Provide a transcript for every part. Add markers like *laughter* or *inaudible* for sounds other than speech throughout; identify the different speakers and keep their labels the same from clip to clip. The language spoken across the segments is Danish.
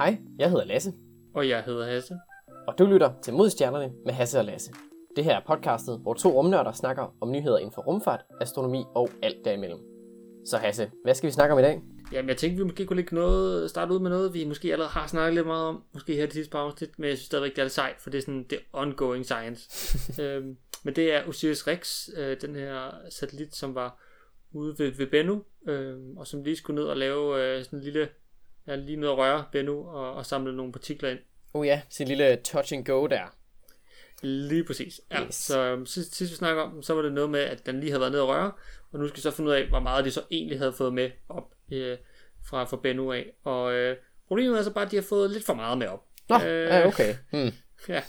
Speaker 1: Hej, jeg hedder Lasse,
Speaker 2: Og jeg hedder Hasse.
Speaker 1: og du lytter til Modstjernerne med Hasse og Lasse. Det her er podcastet, hvor to rumnørder snakker om nyheder inden for rumfart, astronomi og alt derimellem. Så Hasse, hvad skal vi snakke om i dag?
Speaker 2: Jamen, jeg tænkte, vi måske kunne lægge noget, starte ud med noget, vi måske allerede har snakket lidt meget om, måske her det sidste par afsnit, men jeg synes stadigvæk, det er lidt sejt, for det er sådan, det ongoing science. *laughs* øhm, men det er Osiris Rex, øh, den her satellit, som var ude ved, ved Bennu, øh, og som lige skulle ned og lave øh, sådan en lille, ja, lige ned og røre Bennu, og, og samle nogle partikler ind.
Speaker 1: Oh ja, sin lille touch and go der.
Speaker 2: Lige præcis. Ja,
Speaker 1: Yes.
Speaker 2: Så øhm, sidst, sidst vi snakker om, så var det noget med, at den lige havde været nede og røre, og nu skal vi så finde ud af, hvor meget de så egentlig havde fået med op øh, fra, fra Bennu af. Og øh, problemet er så bare, at de har fået lidt for meget med op.
Speaker 1: Nå, ja, okay. Hmm. *laughs*
Speaker 2: Ja.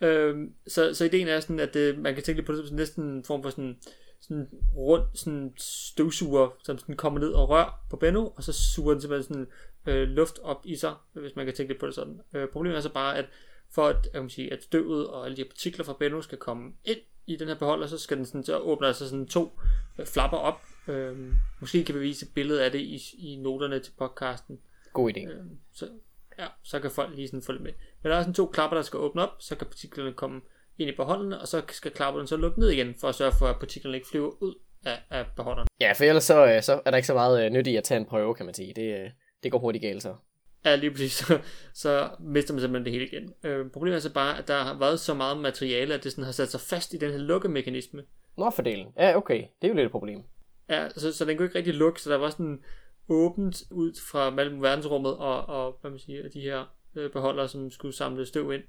Speaker 2: Øhm, så, så ideen er sådan, at øh, man kan tænke lidt på det som næsten en form for sådan, sådan rund sådan støvsuger, som sådan kommer ned og rør på Bennu, og så suger den simpelthen sådan øh, luft op i sig, hvis man kan tænke lidt på det sådan. Øh, problemet er så bare, at for at, jeg kan sige, at støvet og alle de her partikler fra Bennu skal komme ind i den her beholder, så skal den sådan, så åbner sig sådan to øh, flapper op. Øh, måske kan vi vise et billede af det i, i noterne til podcasten.
Speaker 1: God idé.
Speaker 2: Øh, så, ja, så kan folk lige sådan følge med. Men der er sådan to klapper, der skal åbne op, så kan partiklerne komme ind i beholderne, og så skal klapperne så lukke ned igen, for at sørge for, at partiklerne ikke flyver ud af, af beholderen.
Speaker 1: Ja, for ellers så, øh, så er der ikke så meget øh, nyt i at tage en prøve, kan man sige. Det, det går hurtigt galt så.
Speaker 2: Ja, lige præcis, *laughs* så, så mister man simpelthen det hele igen. Øh, problemet er så bare, at der har været så meget materiale, at det sådan har sat sig fast i den her lukkemekanisme.
Speaker 1: Nå, fordelen. Ja, okay. Det er jo lidt et problem.
Speaker 2: Ja, så, så den kunne ikke rigtig lukke, så der var sådan åbent ud fra mellem verdensrummet og, og hvad man siger, de her øh, beholdere, som skulle samle støv ind.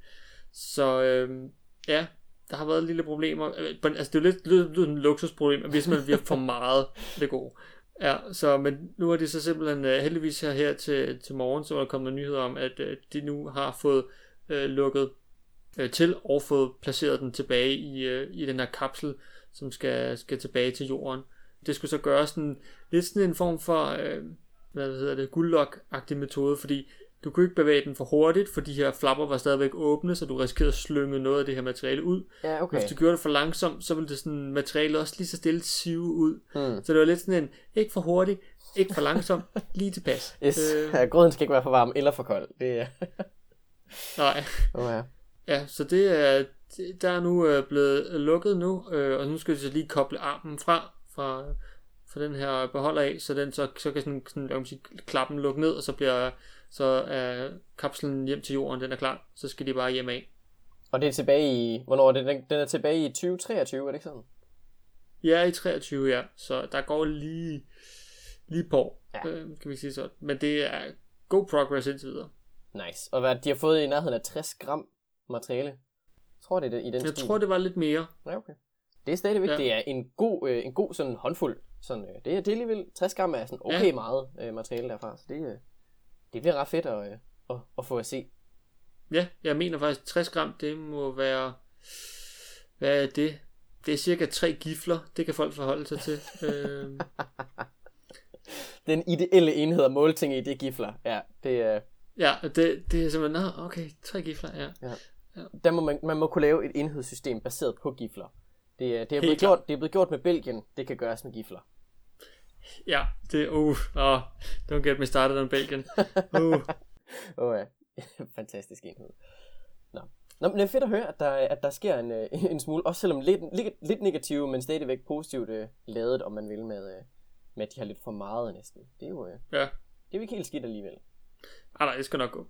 Speaker 2: Så øh, ja, der har været lille problemer. Øh, altså, det er jo lidt, lidt, lidt en luksusproblem, at vi simpelthen vi har for meget af det gode. Ja, så, men nu er det så simpelthen øh, heldigvis her, her til, til morgen, så er der kommet nyheder om, at øh, de nu har fået øh, lukket øh, til og fået placeret den tilbage i, øh, i den her kapsel, som skal, skal tilbage til jorden. Det skulle så gøre sådan, lidt sådan en form for, øh, hvad hedder det, guldlok-agtig metode, fordi du kunne ikke bevæge den for hurtigt, for de her flapper var stadigvæk åbne, så du risikerede at slynge noget af det her materiale ud.
Speaker 1: Ja, okay.
Speaker 2: Hvis du gjorde det for langsomt, så ville det sådan materiale også lige så stille sive ud.
Speaker 1: Hmm.
Speaker 2: Så det var lidt sådan en, ikke for hurtigt, ikke for langsomt, *laughs* lige tilpas.
Speaker 1: Yes.
Speaker 2: Øh,
Speaker 1: Ja, grøden skal ikke være for varm eller for kold. Det er... *laughs*
Speaker 2: nej.
Speaker 1: Oh, ja.
Speaker 2: Ja, så det er, der er nu øh, blevet lukket nu, øh, og nu skal vi så lige koble armen fra, fra, fra den her beholder af, så den så, så kan sådan, sådan sige, klappen lukke ned, og så bliver så er kapslen hjem til jorden, den er klar, så skal de bare hjem af.
Speaker 1: Og det er tilbage i... Hvornår er det? Den, den er tilbage i 2023, er det ikke sådan?
Speaker 2: Ja, i 23, ja, så der går lige, lige på,
Speaker 1: Ja.
Speaker 2: øh, kan vi sige sådan. Men det er god progress indtil videre.
Speaker 1: Nice. Og hvad, de har fået i nærheden af 60 gram materiale. Jeg tror det er det, i den
Speaker 2: Jeg
Speaker 1: stil.
Speaker 2: tror, det var lidt mere.
Speaker 1: Ja, okay. Det er stadigvæk, ja. Det er en god, øh, en god sådan håndfuld. Sådan, øh, det, er, det er alligevel 60 gram er sådan okay. Ja. meget øh, materiale derfra. Så det, øh, det bliver ret fedt at, øh, at, at få at se.
Speaker 2: Ja, jeg mener faktisk 60 gram, det må være, hvad er det? Det er cirka tre gifler, det kan folk forholde sig til. *laughs* øh,
Speaker 1: Den ideelle enhed at måle ting i, det er gifler. Ja, det, øh,
Speaker 2: ja, det, det er simpelthen, nå, okay, tre gifler, ja.
Speaker 1: der må man, man må kunne lave et enhedssystem baseret på gifler. Det, det, er blevet
Speaker 2: Helt
Speaker 1: gjort, det er blevet gjort med Belgien. Det kan gøres med gifler.
Speaker 2: Ja, det, uh, oh, don't get me started on Belgien. Uh, *laughs*
Speaker 1: oh, ja, *laughs* fantastisk enhed. Nå. Nå, men det er fedt at høre, at der, at der sker en, øh, en smule, også selvom lidt, lidt, lidt negativt, men stadigvæk positivt øh, lavet, om man vil, med, øh, med at de har lidt for meget næsten. Det er jo, øh,
Speaker 2: ja,
Speaker 1: det er jo ikke helt skidt alligevel.
Speaker 2: ah, nej, det skal nok gå.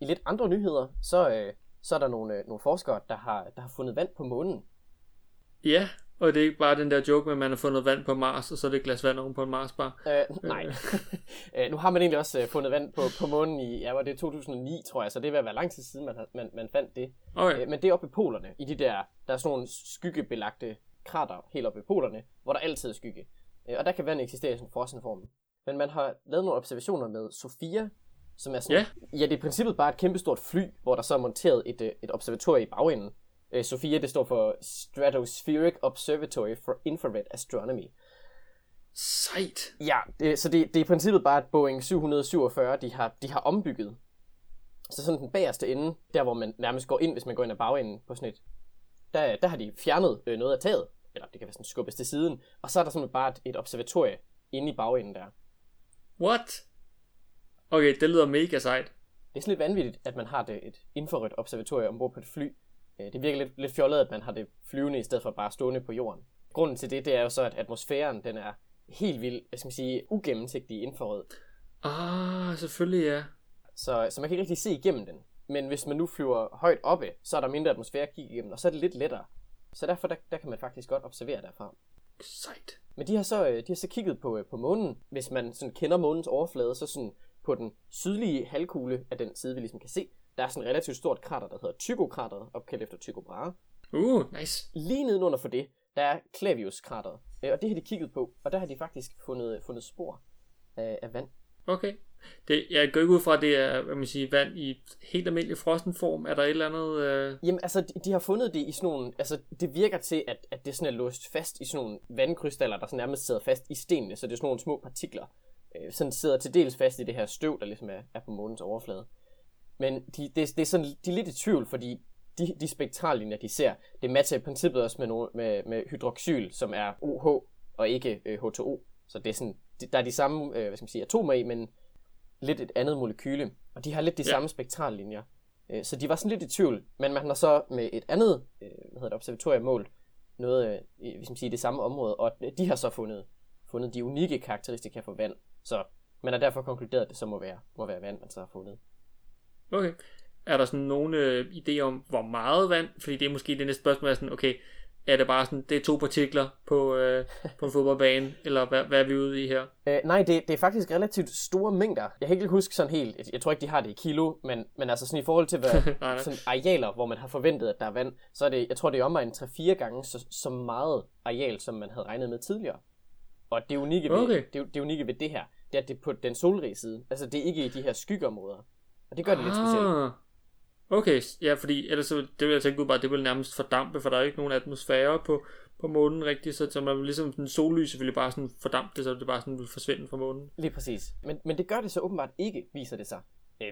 Speaker 1: I lidt andre nyheder, så, øh, så er der nogle, øh, nogle forskere, der har, der har fundet vand på månen.
Speaker 2: Ja, og det er ikke bare den der joke med, at man har fundet vand på Mars, og så er det et glas vand oven på en Mars-bar.
Speaker 1: Øh, nej. *laughs* øh, nu har man egentlig også øh, fundet vand på, på månen i, ja, var det 2009, tror jeg, så det at være lang tid siden, man, man, man fandt det.
Speaker 2: Okay,
Speaker 1: Øh, men det er oppe i polerne, i de der, der er sådan nogle skyggebelagte krater helt oppe i polerne, hvor der altid er skygge. Øh, og der kan vand eksistere i sådan en frossen form. Men man har lavet nogle observationer med Sofia, som er sådan,
Speaker 2: Ja.
Speaker 1: ja, det er i princippet bare et kæmpestort fly, hvor der så er monteret et, øh, et observatorium i bagenden. Øh, Sofia, det står for Stratospheric Observatory for Infrared Astronomy.
Speaker 2: sejt.
Speaker 1: Ja, det, så det, det er i princippet bare et Boeing 747, de har, de har ombygget. Så sådan den bagerste ende, der hvor man nærmest går ind, hvis man går ind ad bagenden på sådan et, der, der har de fjernet øh, noget af taget, eller det kan være sådan skubbes til siden, og så er der sådan bare et, et observatorie inde i bagenden der.
Speaker 2: What? Okay, det lyder mega sejt.
Speaker 1: Det er sådan lidt vanvittigt, at man har det et infrarødt observatorium ombord på et fly. Øh, Det virker lidt, lidt fjollet, at man har det flyvende i stedet for bare stående på jorden. Grunden til det, det er jo så, at atmosfæren den er helt vildt, hvad skal man sige, ugennemsigtig i infrarød.
Speaker 2: Ah, selvfølgelig ja.
Speaker 1: Så, så man kan ikke rigtig se igennem den. Men hvis man nu flyver højt oppe, så er der mindre atmosfære at kigge igennem, og så er det lidt lettere. Så derfor der, der kan man faktisk godt observere derfra.
Speaker 2: Sejt.
Speaker 1: Men de har så, øh, de har så kigget på, øh, på månen. Hvis man sådan kender månens overflade, så sådan på den sydlige halvkugle af den side, vi ligesom kan se, der er sådan et relativt stort krater, der hedder Tycho-krateret, opkaldt efter Tycho Brahe.
Speaker 2: Uh, nice.
Speaker 1: Lige nedenunder for det, der er Clavius-krateret. Øh, Og det har de kigget på, og der har de faktisk fundet, fundet spor af, af vand.
Speaker 2: Okay. Det, jeg går ikke ud fra, at det er hvad man siger, vand i helt almindelig frossen form. Er der et eller andet... Øh...
Speaker 1: Jamen, altså, de, de har fundet det i sådan nogle... Altså, det virker til, at, at det sådan er låst fast i sådan nogle vandkrystaller, der sådan nærmest sidder fast i stenene, så det er sådan nogle små partikler. Øh, sådan sidder til dels fast i det her støv, der ligesom er, er på månens overflade. Men de, det, det er sådan, de er lidt i tvivl, fordi de, de spektrallinjer, de ser, det matcher i princippet også med, no, med, med hydroxyl, som er OH og ikke øh, H2O. Så det er sådan, de, der er de samme øh, hvad skal man sige, atomer i, men lidt et andet molekyle. Og de har lidt de
Speaker 2: Ja.
Speaker 1: samme spektrallinjer. Øh, Så de var sådan lidt i tvivl, men man har så med et andet øh, hvad hedder det, observatorium målt noget øh, i hvis man siger, det samme område, og de har så fundet, fundet de unikke karakteristika for vand. Så man har derfor konkluderet, at det så må være, må være vand, man så har fundet.
Speaker 2: Okay. Er der sådan nogle øh, idé om, hvor meget vand? Fordi det er måske det næste spørgsmål, er sådan, okay, er det bare sådan, det er to partikler på, øh, på en fodboldbane, eller hvad, hvad er vi ude i her?
Speaker 1: Øh, nej, det, det er faktisk relativt store mængder. Jeg kan ikke huske sådan helt, jeg, jeg tror ikke, de har det i kilo, men, men altså sådan i forhold til hvad, *laughs*
Speaker 2: Nej, nej.
Speaker 1: sådan arealer, hvor man har forventet, at der er vand, så er det, jeg tror, det er om en 3-4 gange så, så meget areal, som man havde regnet med tidligere. Og det unikke ved,
Speaker 2: Okay.
Speaker 1: det, det unikke ved det her, det er, at det er på den solrige side. Altså, det er ikke i de her skyggeområder. Og det gør det lidt specielt.
Speaker 2: Ah. Okay, ja, fordi ellers så, det vil jeg tænke ud bare, det vil nærmest fordampe, for der er ikke nogen atmosfære på, på månen rigtigt, så, så man vil ligesom den sollys ville bare sådan fordampe det, så det bare sådan vil forsvinde fra månen.
Speaker 1: Lige præcis. Men, men det gør det så åbenbart ikke, viser det sig.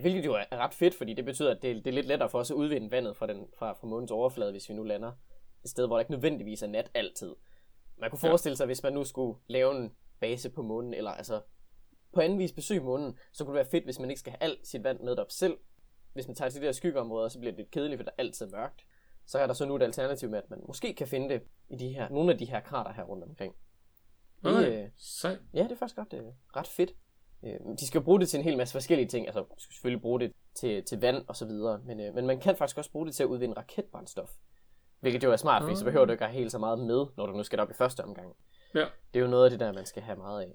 Speaker 1: Hvilket jo er ret fedt, fordi det betyder, at det, det er lidt lettere for os at udvinde vandet fra, den, fra, fra månens overflade, hvis vi nu lander et sted, hvor der ikke nødvendigvis er nat altid. Man kunne forestille sig, hvis man nu skulle lave en base på månen, eller altså på anden vis besøge månen, så kunne det være fedt, hvis man ikke skal have alt sit vand med op selv. Hvis man tager til de der skyggeområder, så bliver det lidt kedeligt, for der er altid mørkt. Så er der så nu et alternativ med, at man måske kan finde det i de her, nogle af de her krater her rundt omkring. Det,
Speaker 2: Okay,
Speaker 1: øh. Ja, det er faktisk det er ret fedt. Øh, De skal bruge det til en hel masse forskellige ting. Altså, de skal selvfølgelig bruge det til, til vand og så videre. Men, øh, men man kan faktisk også bruge det til at udvinde raketbrændstof. Hvilket jo er smart, fordi så behøver du ikke at have helt så meget med, når du nu skal op i første omgang.
Speaker 2: Ja.
Speaker 1: Det er jo noget af det der, man skal have meget af.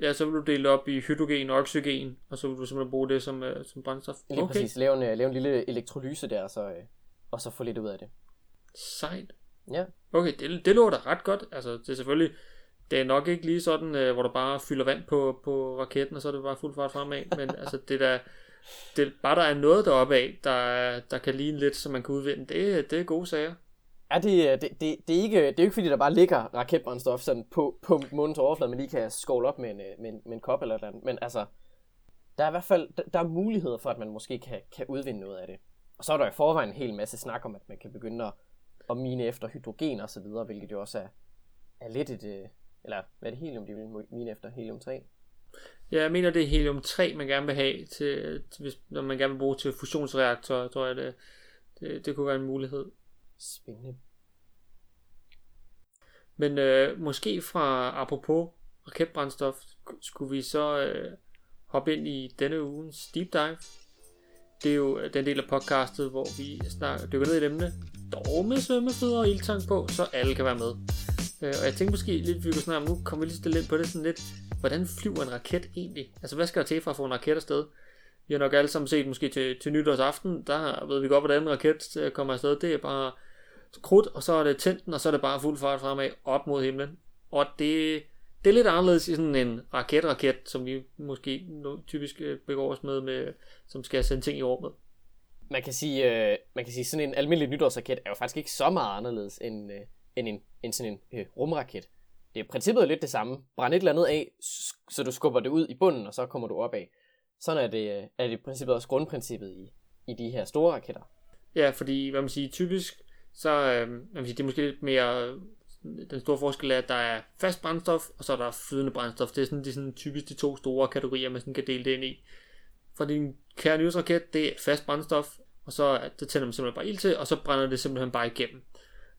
Speaker 2: Ja, så vil du dele op i hydrogen og oxygen, og så vil du simpelthen bruge det som, øh, som brændstof.
Speaker 1: Lige okay. præcis. Lave en, øh, lave en lille elektrolyse der, og så, øh, og så få lidt ud af det.
Speaker 2: Sejt.
Speaker 1: Ja,
Speaker 2: Okay, det, det lå da ret godt. Altså, det er selvfølgelig, det er nok ikke lige sådan, øh, hvor du bare fylder vand på, på raketten, og så er det bare fuld fart fremad. Men *laughs* altså, det der, det, bare der er noget deroppe af, der, der kan ligne lidt, så man kan udvinde, det, det er gode sager.
Speaker 1: Ja, det, øh, det, det, det, er ikke, det er ikke fordi, der bare ligger raketbrændstof sådan på, på månens overflade, man lige kan skåle op med en, øh, med en, med en kop eller noget. Men altså, der er i hvert fald der, der er muligheder for, at man måske kan, kan udvinde noget af det. Og så er der i forvejen en hel masse snak om, at man kan begynde at, at mine efter hydrogen og så videre, hvilket jo også er, er lidt et... Øh, eller hvad er det helium, de vil mine efter? Helium 3?
Speaker 2: Ja, jeg mener, det er helium 3, man gerne vil have, til, til, hvis, når man gerne vil bruge til fusionsreaktorer, tror jeg, det, det, det kunne være en mulighed.
Speaker 1: Spændende.
Speaker 2: Men øh, måske fra apropos raketbrændstof, skulle vi så øh, hoppe ind i denne ugens deep dive. Det er jo øh, den del af podcastet, hvor vi snakker, dykker ned i et emne, dog med svømmefødder og ildtang på, så alle kan være med. Øh, og jeg tænkte måske lidt, vi kunne snakke om, nu kommer vi lige stille lidt på det sådan lidt, hvordan flyver en raket egentlig? Altså hvad skal der til for at få en raket afsted? Vi har nok alle sammen set måske til, til nytårsaften, der ved vi godt, hvordan en raket øh, kommer afsted. Det er bare krudt, og så er det tændt og så er det bare fuld fart fremad op mod himlen. Og det, det er lidt anderledes i sådan en raket-raket, som vi måske typisk øh, begår os med, med, som skal sende ting i rummet.
Speaker 1: Man kan sige, øh, man kan sige sådan en almindelig nytårsraket er jo faktisk ikke så meget anderledes end, øh, end, en, end sådan en øh, rumraket. Det er princippet lidt det samme. Brænd et eller andet af, så du skubber det ud i bunden, og så kommer du opad. Sådan er det, øh, er det princippet også grundprincippet i, i de her store raketter.
Speaker 2: Ja, fordi, hvad man siger, typisk, så øh, man det er måske lidt mere, øh, den store forskel er, at der er fast brændstof, og så er der flydende brændstof. Det er sådan, de er sådan typisk de to store kategorier, man sådan kan dele det ind i. For din kære nyhedsraket, det er fast brændstof, og så øh, det tænder man simpelthen bare ild til, og så brænder det simpelthen bare igennem.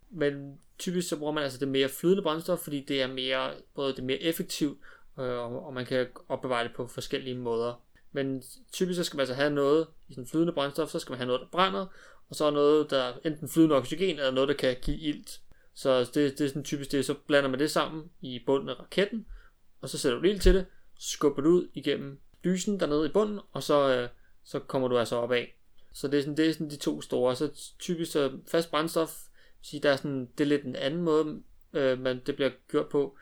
Speaker 2: Men typisk så bruger man altså det mere flydende brændstof, fordi det er mere, både det er mere effektivt, øh, og man kan opbevare det på forskellige måder. Men typisk så skal man altså have noget i sådan flydende brændstof, så skal man have noget, der brænder, og så er noget, der er enten flydende oxygen, eller noget, der kan give ilt. Så det, det er sådan typisk det, så blander man det sammen i bunden af raketten, og så sætter du ild til det, skubber det ud igennem dysen dernede i bunden, og så, øh, så kommer du altså op af. Så det er sådan, det er sådan de to store. Så typisk så fast brændstof, sige, der er sådan, det er lidt en anden måde, øh, man, det bliver gjort på.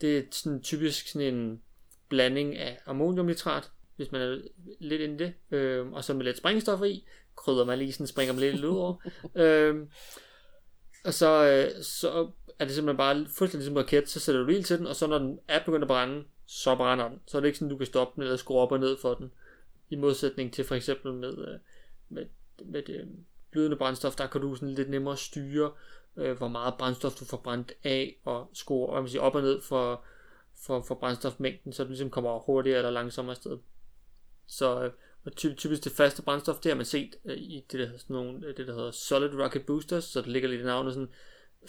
Speaker 2: Det er sådan typisk sådan en blanding af ammoniumnitrat, hvis man er lidt inde i det, øh, og så med lidt sprængstoffer i, krydder man lige sådan, springer man lidt ud over. øhm, og så, øh, så er det simpelthen bare fuldstændig som raket, så sætter du ild til den, og så når den er begyndt at brænde, så brænder den. Så er det ikke sådan, du kan stoppe den eller skrue op og ned for den. I modsætning til for eksempel med, øh, med, med øh, det blødende brændstof, der kan du sådan lidt nemmere styre, øh, hvor meget brændstof du får brændt af, og skrue og man siger, op og ned for, for, for brændstofmængden, så du ligesom kommer hurtigere eller langsommere afsted. Så øh, og typisk det faste brændstof, det har man set øh, i det, der sådan nogle, det, der hedder Solid Rocket Boosters, så det ligger lidt i navnet sådan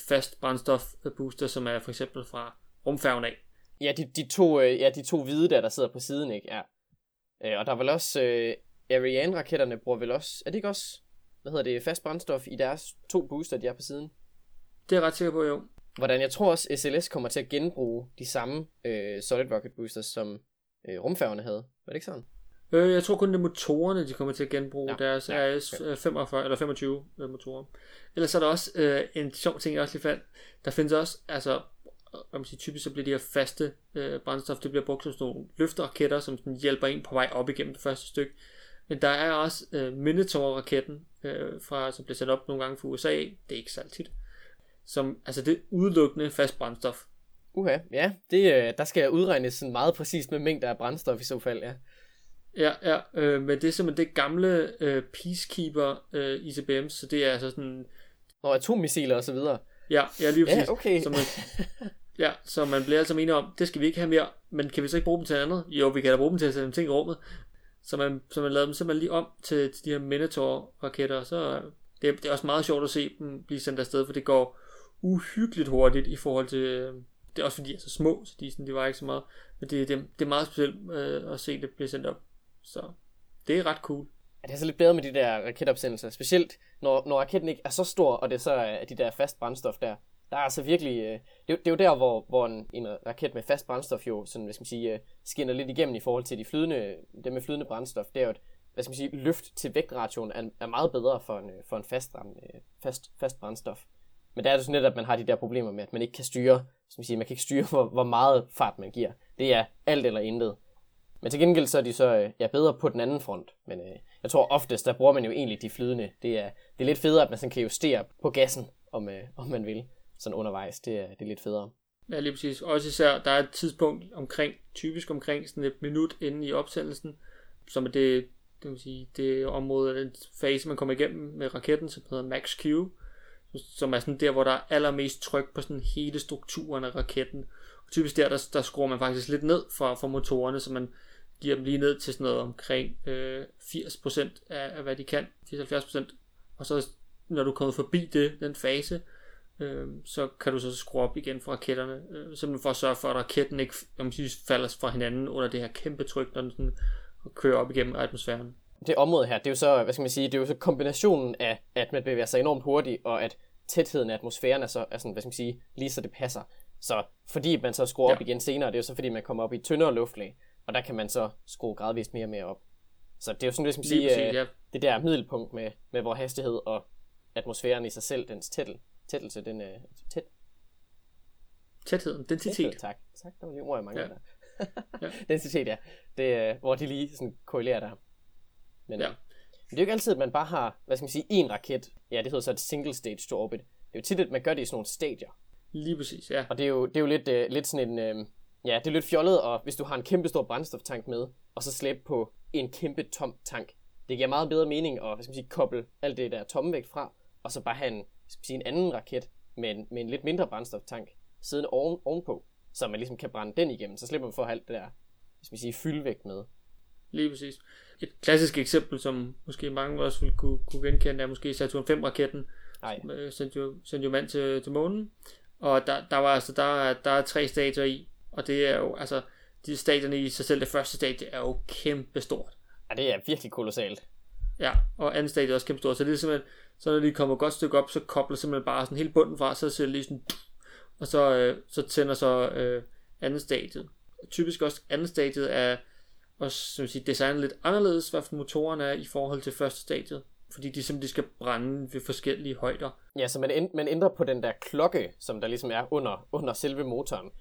Speaker 2: fast brændstof booster, som er for eksempel fra rumfærgen af.
Speaker 1: Ja, de, de, to, øh, ja, de to hvide der, der sidder på siden, ikke? Ja. Øh, og der er vel også, øh, Ariane-raketterne bruger vel også, er det ikke også, hvad hedder det, fast brændstof i deres to booster, de er på siden?
Speaker 2: Det er jeg ret sikker på, jo.
Speaker 1: Hvordan jeg tror også, SLS kommer til at genbruge de samme øh, Solid Rocket Boosters, som øh, rumfærgerne havde. Var det ikke sådan?
Speaker 2: Øh, jeg tror kun det er motorerne, de kommer til at genbruge. Ja. Deres ja. RS okay. 45 eller 25 øh, motorer. Ellers er der også øh, en sjov ting, jeg også lige fandt. Der findes også, altså, om sige, typisk så bliver de her faste øh, brændstof, det bliver brugt som sådan nogle løfteraketter, som sådan hjælper en på vej op igennem det første stykke. Men der er også øh, Minotaur-raketten, øh, fra, som bliver sat op nogle gange fra USA. Det er ikke så tit. Som, altså det er udelukkende fast brændstof.
Speaker 1: Uha, ja, det, øh, der skal udregnes sådan meget præcist med mængder af brændstof i så fald, ja.
Speaker 2: Ja, ja, øh, men det er simpelthen det gamle øh, Peacekeeper øh, ICBM's, så det er altså sådan...
Speaker 1: Og atommissiler og så videre.
Speaker 2: Ja, ja lige præcis.
Speaker 1: Ja, okay.
Speaker 2: Så man, ja, så man bliver altså enige om, det skal vi ikke have mere, men kan vi så ikke bruge dem til andet? Jo, vi kan da bruge dem til at sætte ting i rummet. Så man, så man lavede dem simpelthen lige om til, til de her Minotaur-raketter, så det, det er også meget sjovt at se dem blive sendt afsted, for det går uhyggeligt hurtigt i forhold til, øh, det er også fordi de er så små, så de, sådan, de var ikke så meget, men det, det, det er meget specielt øh, at se det blive sendt op. Så det er ret cool.
Speaker 1: Ja, det er så lidt bedre med de der raketopsendelser, specielt når, når raketten ikke er så stor, og det så er de der fast brændstof der. Der er altså virkelig, øh, det, det er jo der, hvor, hvor en, en raket med fast brændstof jo, sådan, hvad skal man sige, øh, skinner lidt igennem i forhold til de flydende, dem med flydende brændstof. Det er jo et, hvad skal man sige, løft til vægtration er, er meget bedre for en, øh, for en fast, øh, fast, fast brændstof. Men der er det sådan lidt, at man har de der problemer med, at man ikke kan styre, som man, siger, man kan ikke styre, hvor, hvor meget fart man giver. Det er alt eller intet. Men til gengæld så er de så øh, ja, bedre på den anden front. Men øh, jeg tror oftest, der bruger man jo egentlig de flydende. Det er, det er lidt federe, at man sådan kan justere på gassen, om, øh, om man vil. Sådan undervejs. Det er, det er lidt federe.
Speaker 2: Ja, lige præcis. Også især, der er et tidspunkt omkring, typisk omkring sådan et minut inden i opsendelsen, som er det, det, vil sige, det område, den fase, man kommer igennem med raketten, som hedder Max Q, som er sådan der, hvor der er allermest tryk på sådan hele strukturen af raketten. Og typisk der, der, der skruer man faktisk lidt ned for, for motorerne, så man giver dem lige ned til sådan noget omkring øh, 80% af, af, hvad de kan, 80-70%, og så når du kommer forbi det, den fase, øh, så kan du så skrue op igen for raketterne, øh, simpelthen for at sørge for, at raketten ikke om sige, falder fra hinanden under det her kæmpe tryk, når den sådan kører op igennem atmosfæren.
Speaker 1: Det område her, det er jo så, hvad skal man sige, det er jo så kombinationen af, at man bevæger sig enormt hurtigt, og at tætheden af atmosfæren er så, er sådan, hvad skal man sige, lige så det passer. Så fordi man så skruer ja. op igen senere, det er jo så fordi man kommer op i tyndere luftlag, og der kan man så skrue gradvist mere og mere op. Så det er jo sådan, ligesom sige, præcis, ja. det der middelpunkt med, med hvor hastighed og atmosfæren i sig selv, dens tættel, tættelse, den er tæt.
Speaker 2: Tætheden, densitet. Tæthed,
Speaker 1: tak. Tak, der var lige ord, jeg mangler ja. der. *laughs* densitet, ja. Det, hvor de lige sådan korrelerer der. Men, ja. men det er jo ikke altid, at man bare har, hvad skal man sige, en raket. Ja, det hedder så et single stage to orbit. Det er jo tit, at man gør det i sådan nogle stadier.
Speaker 2: Lige præcis, ja.
Speaker 1: Og det er jo, det er jo lidt, uh, lidt sådan en, uh, Ja, det er lidt fjollet, og hvis du har en kæmpe stor brændstoftank med, og så slæbe på en kæmpe tom tank. Det giver meget bedre mening at hvad skal man sige, koble alt det der tomme væk fra, og så bare have en, skal man sige, en anden raket med en, med en lidt mindre brændstoftank siddende oven, ovenpå, så man ligesom kan brænde den igennem. Så slipper man for alt det der, skal man sige, fyldvægt med.
Speaker 2: lige præcis. Et klassisk eksempel, som måske mange også vil kunne, kunne genkende, er måske Saturn 5-raketten,
Speaker 1: Nej.
Speaker 2: som øh, sendte jo, sendte jo mand til, til månen. Og der, der var altså, der, er- der er tre stadier i, og det er jo, altså, de stadierne i sig selv, det første stadie er jo kæmpe stort.
Speaker 1: Ja, det er virkelig kolossalt.
Speaker 2: Ja, og anden stadie er også kæmpe stort, så det er simpelthen, så når de kommer et godt stykke op, så kobler simpelthen bare sådan hele bunden fra, så ser det lige sådan, og så, øh, så tænder så øh, anden stadiet. Typisk også anden stadiet er også som sige, designet lidt anderledes, hvad for motoren er i forhold til første stadiet, fordi de simpelthen skal brænde ved forskellige højder.
Speaker 1: Ja, så man, man ændrer på den der klokke, som der ligesom er under, under selve motoren.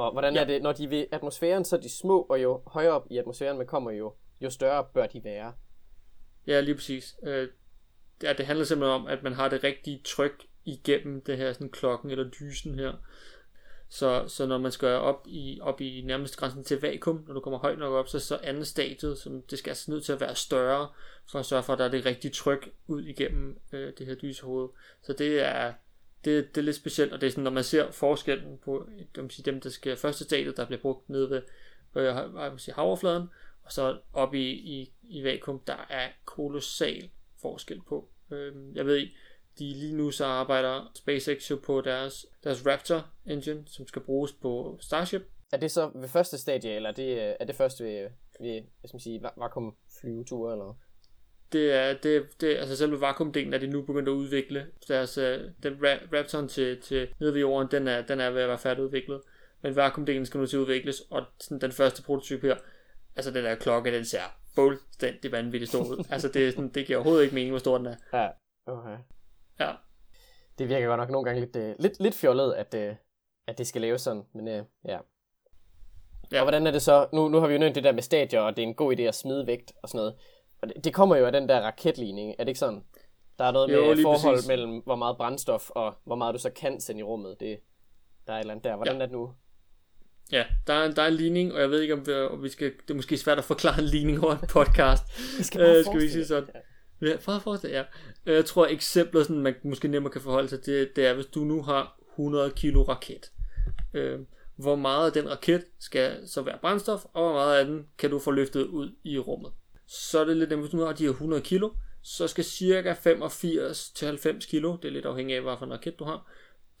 Speaker 1: Og hvordan ja. Er det, når de er ved atmosfæren, så er de små, og jo højere op i atmosfæren man kommer, jo, jo større bør de være.
Speaker 2: Ja, lige præcis. Øh, ja, det handler simpelthen om, at man har det rigtige tryk igennem det her sådan klokken eller dysen her. Så, så når man skal op i, op i nærmest grænsen til vakuum, når du kommer højt nok op, så så andet stadiet, som det skal altså nødt til at være større, for at sørge for, at der er det rigtige tryk ud igennem øh, det her dysehoved. Så det er, det, det er lidt specielt, og det er sådan, når man ser forskellen på det vil sige, dem, der skal første stadiet, der bliver brugt nede ved øh, jeg sige, havoverfladen, og så op i, i, i vakuum, der er kolossal forskel på. Øh, jeg ved ikke, de lige nu så arbejder SpaceX jo på deres, deres Raptor engine, som skal bruges på Starship.
Speaker 1: Er det så ved første stadie, eller er det, er det først ved, ved hvad skal man sige, vakuum flyveture eller?
Speaker 2: Det er, det, det, altså selve vakuumdelen er de nu begyndt at udvikle. Deres, uh, den Ra- Raptoren til, til nede ved jorden, den er, den er ved at være færdigudviklet. Men vakuumdelen skal nu til at udvikles, og sådan, den første prototype her, altså den der klokke, den ser fuldstændig vanvittigt stor ud. *laughs* altså det, sådan, det giver overhovedet ikke mening, hvor stor den er.
Speaker 1: Ja, okay.
Speaker 2: Ja,
Speaker 1: Det virker godt nok nogle gange lidt, øh, lidt, lidt fjollet, at, øh, at det skal laves sådan, men øh, ja.
Speaker 2: Ja.
Speaker 1: Og hvordan er det så, nu, nu har vi jo nævnt det der med stadier, og det er en god idé at smide vægt og sådan noget. Og det, det kommer jo af den der raketligning, er det ikke sådan? Der er noget
Speaker 2: Jo,
Speaker 1: med forhold
Speaker 2: præcis.
Speaker 1: mellem, hvor meget brændstof og hvor meget du så kan sende i rummet. Det, der er et eller andet der. Hvordan
Speaker 2: Ja.
Speaker 1: er det nu?
Speaker 2: ja der, er, en- der er en ligning, og jeg ved ikke, om vi, om vi skal, det er måske svært at forklare en ligning over en podcast. *laughs*
Speaker 1: Vi skal,
Speaker 2: Øh, skal vi sige sådan? Ja, for at forestille, ja. Øh, Jeg tror, eksemplet, sådan, man måske nemmere kan forholde sig til, det er, hvis du nu har 100 kilo raket. Øh, hvor meget af den raket skal så være brændstof, og hvor meget af den kan du få løftet ud i rummet. Så er det lidt nemt, hvis du nu har de her 100 kilo, så skal cirka 85-90 kilo, det er lidt afhængig af, hvilken raket du har,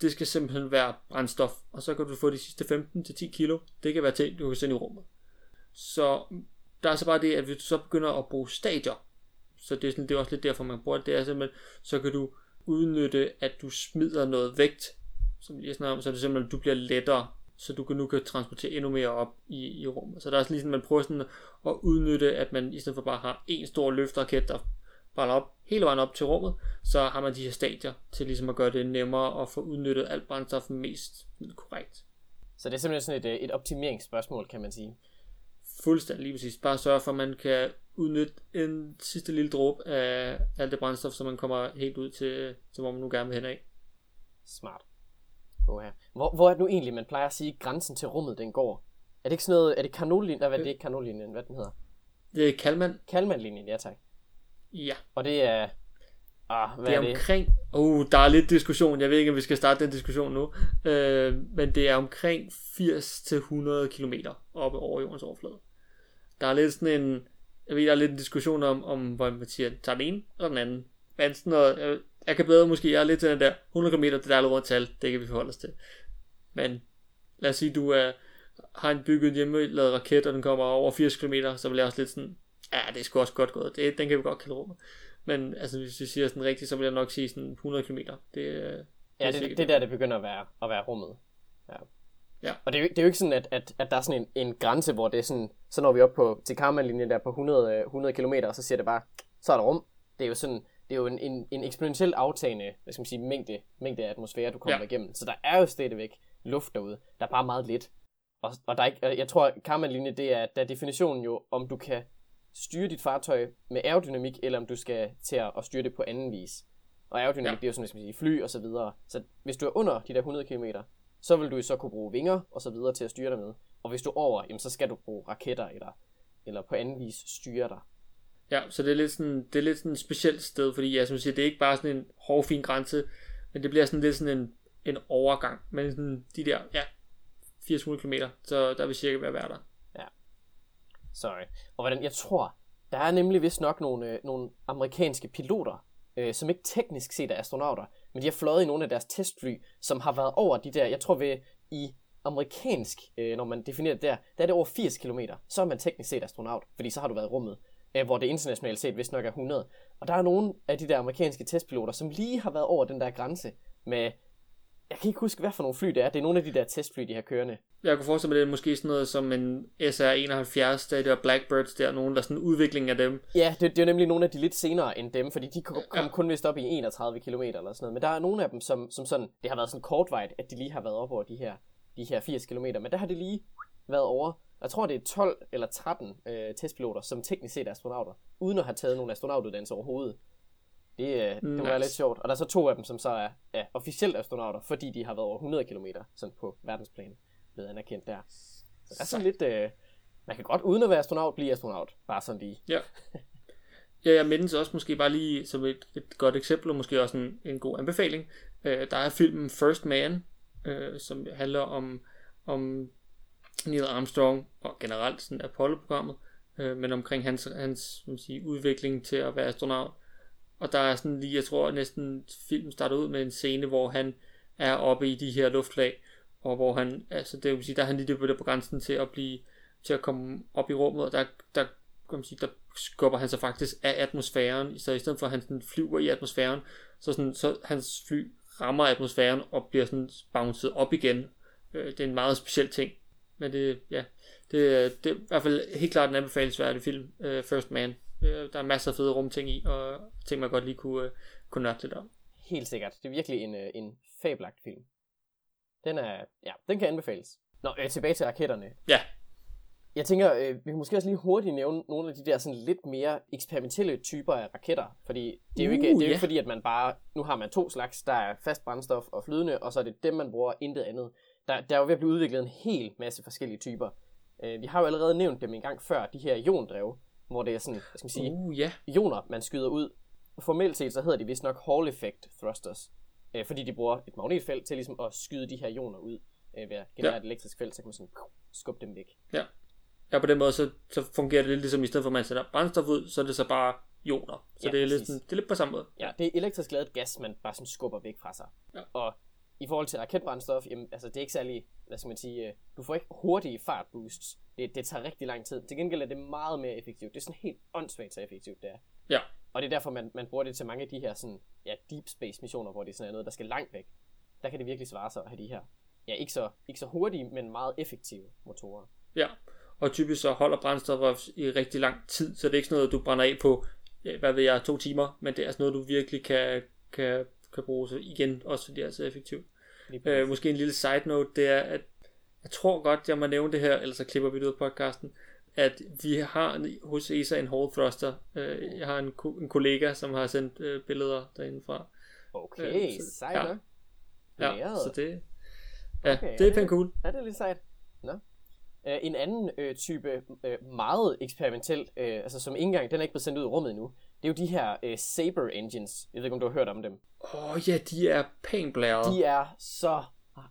Speaker 2: det skal simpelthen være brændstof, og så kan du få de sidste 15-10 kilo, det kan være ting, du kan sende i rummet. Så der er så bare det, at hvis du så begynder at bruge stadier, så det er, sådan, det er også lidt derfor, man bruger det, det er simpelthen, så kan du udnytte, at du smider noget vægt, som vi lige snakker om, så er det simpelthen, at du bliver lettere, så du kan nu kan transportere endnu mere op i, i rummet. Så der er sådan ligesom, man prøver sådan at udnytte, at man i stedet for bare har en stor løfteraket, der brænder op hele vejen op til rummet, så har man de her stadier til ligesom at gøre det nemmere at få udnyttet alt brændstof mest korrekt.
Speaker 1: Så det er simpelthen sådan et, øh, et optimeringsspørgsmål, kan man sige.
Speaker 2: Fuldstændig lige præcis. Bare sørge for, at man kan udnytte en sidste lille dråbe af alt det brændstof, så man kommer helt ud til, til hvor man nu gerne vil hen af.
Speaker 1: Smart. Oha. Hvor, hvor er det nu egentlig, man plejer at sige, grænsen til rummet, den går? Er det ikke sådan noget, er det Carnot-linjen? Nej, hvad er det ikke Carnot-linjen, hvad den hedder?
Speaker 2: Det er Kalman.
Speaker 1: Kalman-linjen, ja tak.
Speaker 2: Ja,
Speaker 1: Og det er... Ah, hvad
Speaker 2: det er
Speaker 1: er det?
Speaker 2: omkring... Uh, der er lidt diskussion. Jeg ved ikke, om vi skal starte den diskussion nu. Øh, men det er omkring 80-100 km oppe over jordens overflade. Der er lidt sådan en... Jeg ved, der er lidt en diskussion om, om hvor man siger, tager den ene eller den anden. Men sådan noget, jeg, jeg kan bedre måske, jeg er lidt til den der 100 km, det der er rundt tal, det kan vi forholde os til. Men lad os sige, du er, har en bygget hjemmelavet raket, og den kommer over 80 km, så vil jeg også lidt sådan, ja, det er sgu også godt gået. Det, den kan vi godt kalde rummet. Men altså, hvis vi siger sådan rigtigt, så vil jeg nok sige sådan 100 km. Det, øh,
Speaker 1: Ja, det, det er der, det begynder at være, at være rummet. Ja.
Speaker 2: Ja.
Speaker 1: Og det er, jo, det er jo ikke sådan, at, at, at der er sådan en, en grænse, hvor det er sådan, så når vi op på, til Karman-linjen der på 100, øh, 100 km, og så siger det bare, så er der rum. Det er jo sådan, det er jo en, en, en eksponentielt aftagende, hvad skal man sige, mængde, mængde af atmosfære, du kommer
Speaker 2: Ja.
Speaker 1: igennem. Så der er jo stadigvæk luft derude. Der er bare meget lidt. Og, og der er ikke, jeg tror, Karman-linje, det er, der er definitionen jo, om du kan styre dit fartøj med aerodynamik, eller om du skal til at, styre det på anden vis. Og aerodynamik,
Speaker 2: Ja.
Speaker 1: det er jo sådan, skal sige, fly og så videre. Så hvis du er under de der 100 km, så vil du så kunne bruge vinger og så videre til at styre dig med. Og hvis du er over, jamen, så skal du bruge raketter eller, eller på anden vis styre dig.
Speaker 2: Ja, så det er lidt sådan, det er lidt sådan et specielt sted, fordi ja, som jeg siger, det er ikke bare sådan en hård, fin grænse, men det bliver sådan lidt sådan en, en overgang. Men sådan de der, ja, 80 km, så der vil cirka være være der.
Speaker 1: Så, Sorry. og hvordan, jeg tror, der er nemlig vist nok nogle, øh, nogle amerikanske piloter, øh, som ikke teknisk set er astronauter, men de har fløjet i nogle af deres testfly, som har været over de der, jeg tror ved i amerikansk, øh, når man definerer det der, der er det over 80 km, så er man teknisk set astronaut, fordi så har du været i rummet, øh, hvor det internationalt set vist nok er 100. Og der er nogle af de der amerikanske testpiloter, som lige har været over den der grænse med, jeg kan ikke huske, hvad for nogle fly det er, det er nogle af de der testfly, de har kørende.
Speaker 2: Jeg kunne forestille mig, det er måske sådan noget som en SR-71, der der Blackbirds, der er nogen, der er sådan en udvikling af dem.
Speaker 1: Ja, det, det er nemlig nogle af de lidt senere end dem, fordi de kom, kom kun vist op i 31 km eller sådan noget. Men der er nogle af dem, som, som sådan, det har været sådan kortvejt, at de lige har været op over de her, de her 80 km. Men der har det lige været over. Jeg tror, det er 12 eller 13 øh, testpiloter, som teknisk set er astronauter, uden at have taget nogle astronautuddannelser overhovedet. Det, øh, det nice. var lidt sjovt. Og der er så to af dem, som så er, er officielt astronauter, fordi de har været over 100 km sådan på verdensplan blevet anerkendt der. Så det er sådan lidt... Øh, man kan godt uden at være astronaut blive astronaut. Bare sådan lige.
Speaker 2: Ja. *laughs* Ja, jeg mindes også måske bare lige som et, et godt eksempel, og måske også en, en god anbefaling. Øh, der er filmen First Man, øh, som handler om, om Neil Armstrong og generelt sådan Apollo-programmet, øh, men omkring hans, hans man sige, udvikling til at være astronaut. Og der er sådan lige, jeg tror næsten filmen starter ud med en scene, hvor han er oppe i de her luftlag, og hvor han, altså det vil sige, der er han lige på, på grænsen til at blive, til at komme op i rummet, og der, der, kan man sige, der skubber han sig faktisk af atmosfæren, så i stedet for at han sådan flyver i atmosfæren, så, sådan, så hans fly rammer atmosfæren og bliver sådan bounced op igen. Øh, det er en meget speciel ting, men det, ja, det, det er i hvert fald helt klart en anbefalesværdig film, uh, First Man. Uh, der er masser af fede rumting i, og ting man godt lige kunne, uh, kunne nørde lidt om.
Speaker 1: Helt sikkert. Det er virkelig en, en fabelagt film. Den er, ja, den kan anbefales. Nå, øh, tilbage til raketterne.
Speaker 2: Ja.
Speaker 1: Jeg tænker, øh, vi kan måske også lige hurtigt nævne nogle af de der sådan lidt mere eksperimentelle typer af raketter. Fordi det er jo ikke, uh, det er jo ikke fordi, at man bare, nu har man to slags, der er fast brændstof og flydende, og så er det dem, man bruger, intet andet. Der, der er jo ved at blive udviklet en hel masse forskellige typer. Øh, vi har jo allerede nævnt dem en gang før, de her iondrev, hvor det er sådan, hvad skal man sige,
Speaker 2: uh, yeah.
Speaker 1: ioner, man skyder ud. Formelt set, så hedder de vist nok Hall Effect Thrusters øh, fordi de bruger et magnetfelt til ligesom at skyde de her ioner ud øh, ved at generere ja. et elektrisk felt, så kan man sådan skubbe dem væk.
Speaker 2: Ja. Ja, på den måde, så, så fungerer det lidt ligesom, i stedet for at man sætter brændstof ud, så er det så bare ioner. Så ja, det, er lidt, det er lidt på samme måde.
Speaker 1: Ja, det er elektrisk lavet gas, man bare sådan skubber væk fra sig. Ja. Og i forhold til raketbrændstof, jamen, altså det er ikke særlig, hvad skal man sige, øh, du får ikke hurtige fartboosts. Det, det tager rigtig lang tid. Til gengæld er det meget mere effektivt. Det er sådan helt åndssvagt så effektivt, det er.
Speaker 2: Ja.
Speaker 1: Og det er derfor, man, man bruger det til mange af de her sådan, ja, deep space missioner, hvor det sådan er noget, der skal langt væk. Der kan det virkelig svare sig at have de her, ja, ikke så, ikke så hurtige, men meget effektive motorer.
Speaker 2: Ja, og typisk så holder brændstof i rigtig lang tid, så det er ikke sådan noget, du brænder af på, hvad ved jeg, to timer, men det er sådan noget, du virkelig kan, kan, kan bruge så igen, også fordi det er så effektivt. Øh, måske en lille side note, det er, at jeg tror godt, jeg må nævne det her, ellers så klipper vi det ud af podcasten, at vi har hos ESA en Hall Thruster. Øh, jeg har en, en kollega, som har sendt øh, billeder derinde fra.
Speaker 1: Okay, øh, så, sejt ja.
Speaker 2: Ja, så det, ja, okay, det er pænt cool.
Speaker 1: Ja, det er lidt sejt. Nå. Uh, en anden uh, type uh, meget eksperimentel, uh, altså som ikke engang, den er ikke blevet sendt ud i rummet endnu, det er jo de her uh, Saber engines. Jeg ved ikke, om du har hørt om dem.
Speaker 2: Åh oh, ja, de er pænt blæret.
Speaker 1: De er så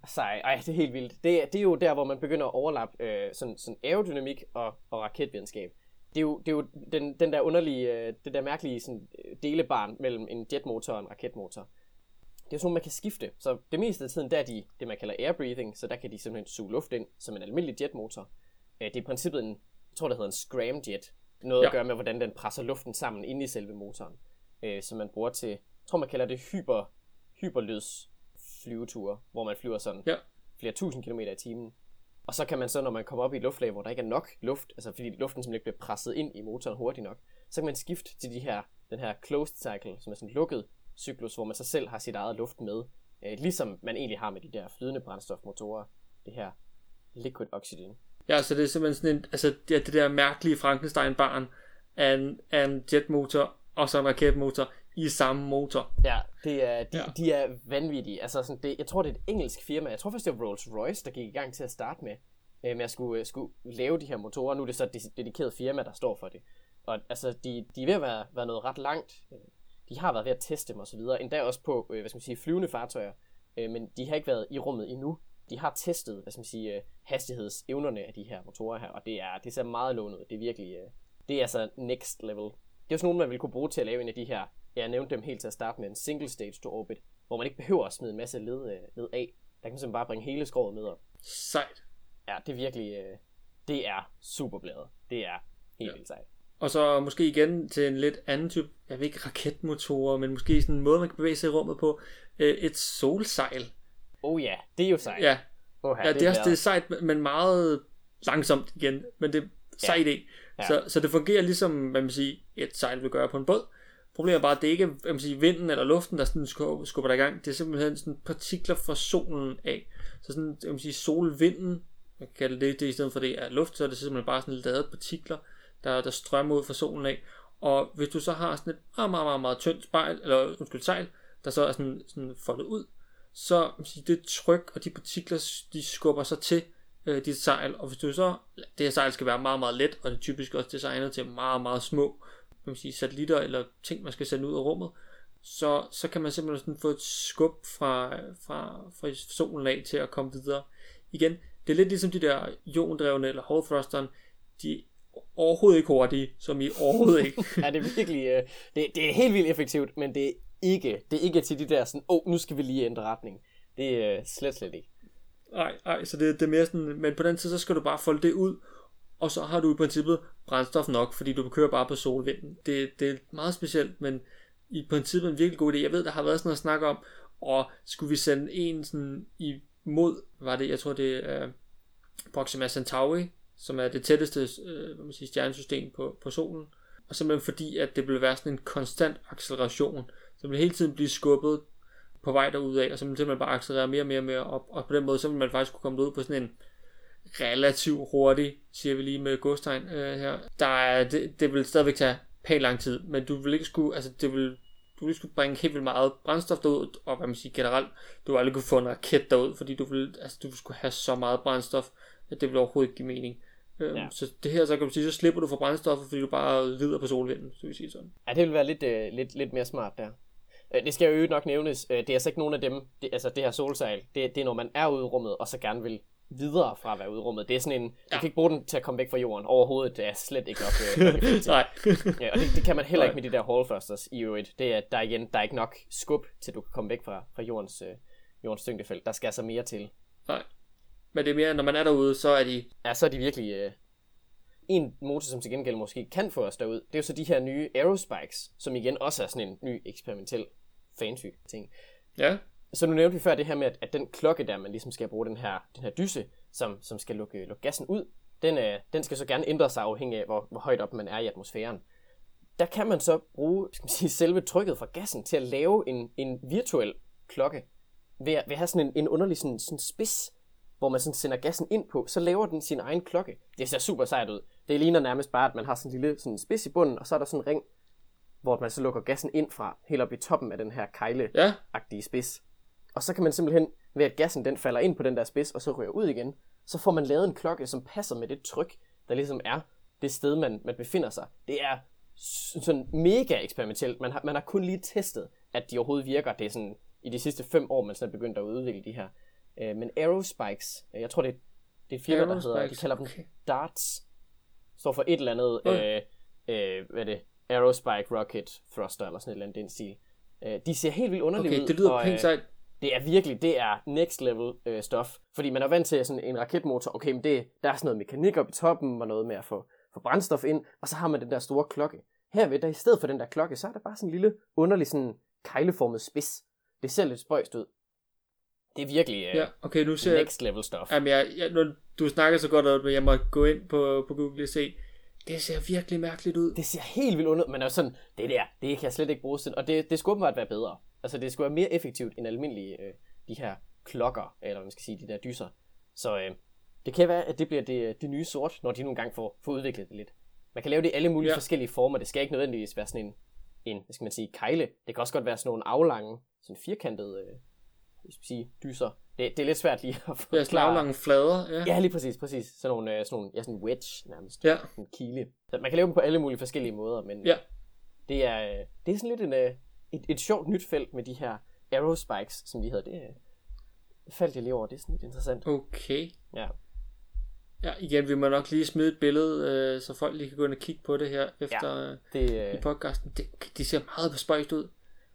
Speaker 1: sej. Ej, det er helt vildt. Det, det er jo der, hvor man begynder at overlappe øh, sådan, sådan aerodynamik og, og raketvidenskab. Det er jo, det er jo den, den der underlige, øh, det der mærkelige sådan, øh, delebarn mellem en jetmotor og en raketmotor. Det er sådan, man kan skifte. Så det meste af tiden, der er de det, man kalder air breathing, så der kan de simpelthen suge luft ind som en almindelig jetmotor. Øh, det er i princippet en, jeg tror, det hedder en scramjet. Noget ja. at gøre med, hvordan den presser luften sammen inde i selve motoren. Øh, som man bruger til, jeg tror, man kalder det hyper, hyperlyds flyveture, hvor man flyver sådan
Speaker 2: ja.
Speaker 1: flere tusind kilometer i timen. Og så kan man så, når man kommer op i et luftlag, hvor der ikke er nok luft, altså fordi luften simpelthen ikke bliver presset ind i motoren hurtigt nok, så kan man skifte til de her, den her closed cycle, som er sådan en lukket cyklus, hvor man så selv har sit eget luft med, øh, ligesom man egentlig har med de der flydende brændstofmotorer, det her liquid oxygen.
Speaker 2: Ja, så det er simpelthen sådan en, altså det, det der mærkelige Frankenstein-barn af en, af en jetmotor og så en raketmotor i samme motor.
Speaker 1: Ja, det er, de, ja. de er vanvittige. Altså, sådan, det, jeg tror, det er et engelsk firma. Jeg tror faktisk, det var Rolls-Royce, der gik i gang til at starte med, øh, med at skulle, øh, skulle lave de her motorer. Nu er det så et dedikeret firma, der står for det. Og altså, de, de er ved at være, være noget ret langt. De har været ved at teste dem osv. Endda også på, øh, hvad skal man sige, flyvende fartøjer. Øh, men de har ikke været i rummet endnu. De har testet, hvad skal man sige, øh, hastighedsevnerne af de her motorer her, og det er, det ser meget lovende ud. Det er virkelig, øh, det er altså next level. Det er jo sådan nogle, man vil kunne bruge til at lave en af de her, jeg nævnte dem helt til at starte med, en single stage to orbit, hvor man ikke behøver at smide en masse led, øh, led af. Der kan man simpelthen bare bringe hele skrovet med op.
Speaker 2: Sejt.
Speaker 1: Ja, det er virkelig, øh, det er super bladet. Det er helt
Speaker 2: Ja.
Speaker 1: vildt sejt.
Speaker 2: Og så måske igen til en lidt anden type, jeg ved ikke raketmotorer, men måske sådan en måde, man kan bevæge sig i rummet på. Øh, et solsejl.
Speaker 1: Oh ja, det er jo sejt.
Speaker 2: Ja,
Speaker 1: Oha,
Speaker 2: ja det er også det er sejt, men meget langsomt igen. Men det er sejt idé.
Speaker 1: Ja.
Speaker 2: Så, så det fungerer ligesom, hvad man siger, et sejl vil gøre på en båd. Problemet er bare, at det ikke er hvad man siger, vinden eller luften, der sådan skubber, dig i gang. Det er simpelthen sådan partikler fra solen af. Så sådan, hvad man siger, solvinden, man kan kalde det, det i stedet for det er luft, så er det simpelthen bare sådan lavet partikler, der, der strømmer ud fra solen af. Og hvis du så har sådan et meget, meget, meget, meget tyndt spejl, eller undskyld, sejl, der så er sådan, sådan foldet ud, så hvad man det tryk og de partikler, de skubber sig til øh, dit sejl, og hvis du så, det her sejl skal være meget, meget let, og det er typisk også designet til meget, meget små kan man sige, satellitter eller ting, man skal sende ud af rummet, så, så kan man simpelthen sådan få et skub fra, fra, fra solen af til at komme videre. Igen, det er lidt ligesom de der jordrevne eller Hall de er overhovedet ikke hurtige, som i overhovedet ikke. *laughs*
Speaker 1: ja, det er virkelig, øh, det, det er helt vildt effektivt, men det er ikke, det er ikke til de der sådan, åh, oh, nu skal vi lige ændre retning. Det er øh, slet, slet ikke.
Speaker 2: Nej, nej, så det, det er mere sådan, men på den tid, så skal du bare folde det ud, og så har du i princippet brændstof nok, fordi du kører bare på solvinden. Det, det er meget specielt, men i princippet en virkelig god idé. Jeg ved, der har været sådan noget snak om, og skulle vi sende en sådan imod, var det, jeg tror det er øh, Proxima Centauri, som er det tætteste uh, hvad man siger, stjernesystem på, på solen. Og simpelthen fordi, at det vil være sådan en konstant acceleration. Så vil hele tiden blive skubbet på vej derudad, og så man simpelthen bare accelerere mere og mere og mere op. Og på den måde, så vil man faktisk kunne komme ud på sådan en relativt hurtig, siger vi lige med godstegn øh, her. Der er, det, det vil stadigvæk tage pænt lang tid, men du vil ikke skulle, altså det vil, du vil ikke skulle bringe helt vildt meget brændstof derud, og hvad man siger generelt, du vil aldrig kunne få en raket derud, fordi du vil, altså du vil skulle have så meget brændstof, at det vil overhovedet ikke give mening. Øhm,
Speaker 1: Ja.
Speaker 2: Så det her, så kan du sige, så slipper du for brændstoffet, fordi du bare lider på solvinden, så vi sige sådan.
Speaker 1: Ja, det vil være lidt, øh, lidt, lidt mere smart der. Øh, det skal jo nok nævnes, øh, det er altså ikke nogen af dem, det, altså det her solsejl, det, det er når man er ude i rummet, og så gerne vil videre fra at være ude i rummet. Det er sådan en, ja. Du kan ikke bruge den til at komme væk fra jorden overhovedet, det er slet ikke nok. Øh. *laughs*
Speaker 2: Nej.
Speaker 1: ja, og det, det kan man heller ikke med de der hall thrusters i øvrigt. Det er, der er igen, der er ikke nok skub til du kan komme væk fra, fra jordens, øh, jordens tyngdefelt. Der skal altså mere til.
Speaker 2: Nej. Men det er mere, når man er derude, så er de...
Speaker 1: Ja, så er de virkelig... Øh... En motor, som til gengæld måske kan få os derud, det er jo så de her nye Aerospikes, som igen også er sådan en ny eksperimentel fancy ting.
Speaker 2: Ja,
Speaker 1: Så nu nævnte vi før det her med, at, at den klokke der, man ligesom skal bruge den her, den her dyse, som, som skal lukke, lukke gassen ud, den, øh, den skal så gerne ændre sig afhængig af, hvor, hvor højt op man er i atmosfæren. Der kan man så bruge skal man sige, selve trykket fra gassen til at lave en, en virtuel klokke, ved at, ved at have sådan en, en underlig sådan, sådan spids, hvor man sådan sender gassen ind på, så laver den sin egen klokke. Det ser super sejt ud. Det ligner nærmest bare, at man har sådan en lille sådan spids i bunden, og så er der sådan en ring, hvor man så lukker gassen ind fra, helt op i toppen af den her kejle
Speaker 2: ja,
Speaker 1: spids. Og så kan man simpelthen, ved at gassen den falder ind på den der spids, og så ryger ud igen, så får man lavet en klokke, som passer med det tryk, der ligesom er det sted, man, man befinder sig. Det er sådan mega eksperimentelt. Man har, man har kun lige testet, at de overhovedet virker. Det er sådan i de sidste fem år, man sådan er begyndt at udvikle de her. Øh, men Aerospikes, øh, jeg tror det, det er firma, der hedder, de kalder dem
Speaker 2: okay.
Speaker 1: DARTS. Står for et eller andet,
Speaker 2: Okay.
Speaker 1: øh, øh, hvad er det, Aerospike Rocket Thruster, eller sådan et eller andet den stil. Øh, de ser helt vildt underlige
Speaker 2: okay,
Speaker 1: ud.
Speaker 2: det lyder
Speaker 1: og,
Speaker 2: pænt
Speaker 1: øh,
Speaker 2: sejt.
Speaker 1: det er virkelig, det er next level øh, stof. Fordi man er vant til sådan en raketmotor, okay, men det, der er sådan noget mekanik op i toppen, og noget med at få, få brændstof ind, og så har man den der store klokke. Herved, der i stedet for den der klokke, så er der bare sådan en lille, underlig sådan kejleformet spids. Det ser lidt spøjst ud. Det er virkelig øh,
Speaker 2: Ja, okay, nu ser
Speaker 1: next level stof.
Speaker 2: Jamen, jeg, jeg, når du snakker så godt om det, jeg må gå ind på, på Google og se. Det ser virkelig mærkeligt ud.
Speaker 1: Det ser helt vildt under, men er sådan, det der, det kan jeg slet ikke bruge til, og det, det skulle åbenbart være bedre. Altså det skulle være mere effektivt end almindelige, øh, de her klokker, eller man skal sige, de der dyser. Så øh, det kan være, at det bliver det, det nye sort, når de nogle gange får, får udviklet det lidt. Man kan lave det i alle mulige
Speaker 2: Ja.
Speaker 1: forskellige former. Det skal ikke nødvendigvis være sådan en, en, hvad skal man sige, kejle. Det kan også godt være sådan nogle aflange, sådan firkantede, øh, skal man sige, dyser. Det, det er lidt svært lige at
Speaker 2: Ja,
Speaker 1: forklare.
Speaker 2: slaglange flader, ja.
Speaker 1: Ja, lige præcis, præcis. Sådan nogle, øh, sådan nogle ja, sådan wedge nærmest.
Speaker 2: Ja.
Speaker 1: En kile. Så man kan lave dem på alle mulige forskellige måder, men
Speaker 2: Ja.
Speaker 1: det, er, øh, det er sådan lidt en, øh, et, et sjovt nyt felt med de her aerospikes, som de hedder. Det, faldt jeg lige over, det er sådan lidt interessant.
Speaker 2: Okay.
Speaker 1: Ja.
Speaker 2: Ja, igen, vi må nok lige smide et billede, øh, så folk lige kan gå ind og kigge på det her efter ja,
Speaker 1: det,
Speaker 2: øh, i podcasten. Det, de ser meget spøjst ud.